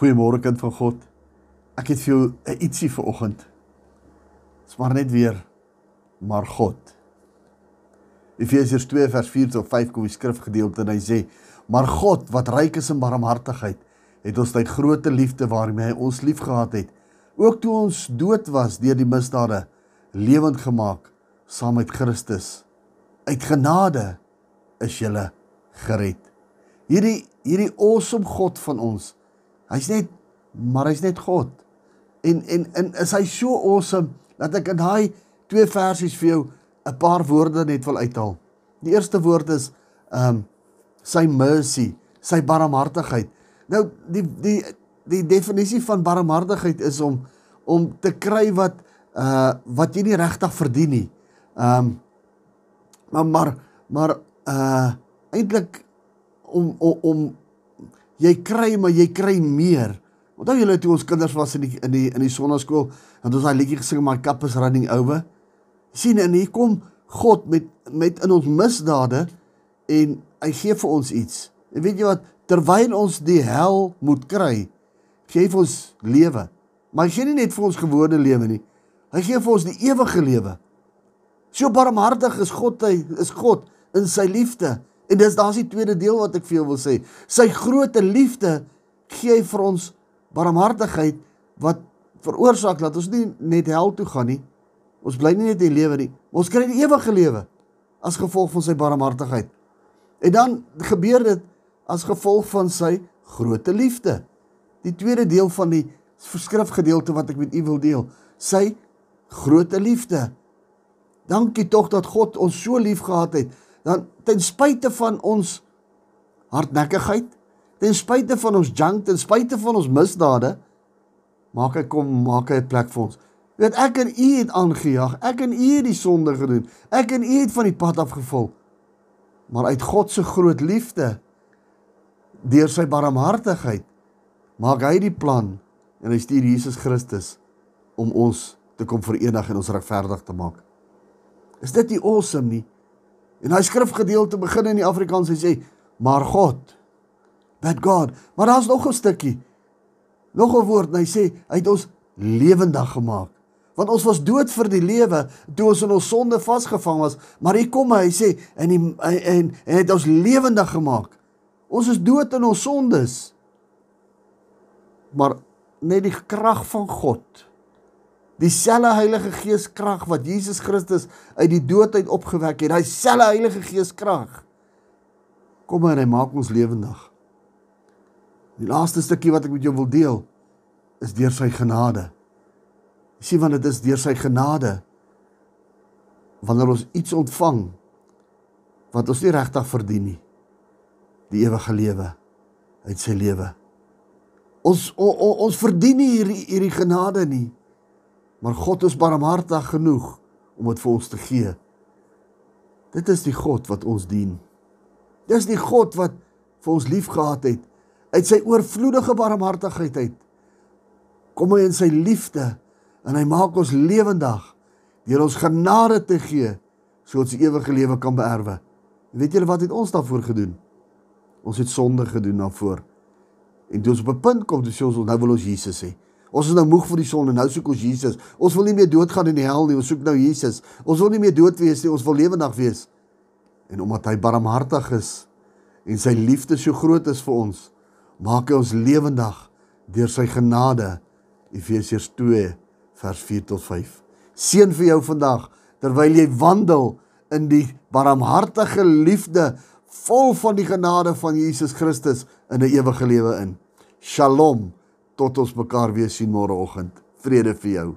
Goeiemôre kind van God. Ek het vir jou 'n ietsie vir oggend. Dis maar net weer maar God. Efesiërs 2 vers 4 tot 5 kom die skrifgedeelte en hy sê: "Maar God wat ryk is in barmhartigheid, het ons uit groote liefde waarmee hy ons liefgehad het, ook toe ons dood was deur die misdade, lewend gemaak saam met Christus. Uit genade is jy gered." Hierdie hierdie awesome God van ons Hy's net maar hy's net God. En en en is hy so awesome dat ek in daai twee versies vir jou 'n paar woorde net wil uithaal. Die eerste woord is um sy mercy, sy barmhartigheid. Nou die die die definisie van barmhartigheid is om om te kry wat uh wat jy nie regtig verdien nie. Um maar maar maar uh eintlik om om om jy kry maar jy kry meer. Onthou julle toe ons kinders was in die in die in die sonnaskool en ons daai liedjie gesing my cup is running over. sien en hier kom God met met in ons misdade en hy gee vir ons iets. En weet jy wat terwyl ons die hel moet kry, gee hy vir ons lewe. Maar hy gee nie net vir ons gewone lewe nie. Hy gee vir ons die ewige lewe. So barmhartig is God hy is God in sy liefde. En dis daar's die tweede deel wat ek vir jou wil sê. Sy groote liefde gee hy vir ons barmhartigheid wat veroorsaak dat ons nie net hel toe gaan nie. Ons bly nie net in lewe nie, ons kry die ewige lewe as gevolg van sy barmhartigheid. En dan gebeur dit as gevolg van sy groote liefde. Die tweede deel van die skrifgedeelte wat ek met u wil deel, sy groote liefde. Dankie tog dat God ons so lief gehad het dan ten spyte van ons hardnekkigheid, ten spyte van ons junk, ten spyte van ons misdade, maak hy kom maak hy 'n plek vir ons. Weet ek en u het aangejaag, ek en u het die sonde gedoen. Ek en u het van die pad afgeval. Maar uit God se groot liefde deur sy barmhartigheid maak hy die plan en hy stuur Jesus Christus om ons te kom verenig en ons regverdig te maak. Is dit nie awesome nie? En daai skrifgedeelte begin in die Afrikaans hy sê maar God that God. Maar daar's nog 'n stukkie nog 'n woord en hy sê hy het ons lewendig gemaak. Want ons was dood vir die lewe toe ons in ons sonde vasgevang was maar hier kom hy sê en die, en en het ons lewendig gemaak. Ons is dood in ons sondes. Maar net die krag van God Dieselfde Heilige Gees krag wat Jesus Christus uit die dood uit opgewek het, daai selfde Heilige Gees krag kom en hy maak ons lewendig. Die laaste stukkie wat ek met jou wil deel is deur sy genade. Jy sien want dit is deur sy genade wanneer ons iets ontvang wat ons nie regtig verdien nie. Die ewige lewe uit sy lewe. Ons o, o, ons verdien nie hierdie hierdie genade nie. Maar God is barmhartig genoeg om dit vir ons te gee. Dit is die God wat ons dien. Dis die God wat vir ons liefgehad het uit sy oorvloedige barmhartigheid uit. Kom hy in sy liefde en hy maak ons lewendig deur ons genade te gee sodat ons ewige lewe kan beerwe. Weet julle wat het ons daarvoor gedoen? Ons het sonde gedoen daarvoor. En toe ons op 'n punt kom, dis ons nou wil ons Jesus hê. Ons is nou moeg vir die sonde, nou soek ons Jesus. Ons wil nie meer doodgaan in die hel nie, ons soek nou Jesus. Ons wil nie meer dood wees nie, ons wil lewendig wees. En omdat hy barmhartig is en sy liefde so groot is vir ons, maak hy ons lewendig deur sy genade. Efesiërs 2 vers 4 tot 5. Seën vir jou vandag terwyl jy wandel in die barmhartige liefde vol van die genade van Jesus Christus in 'n ewige lewe in. Shalom tot ons mekaar weer sien môreoggend. Vrede vir jou.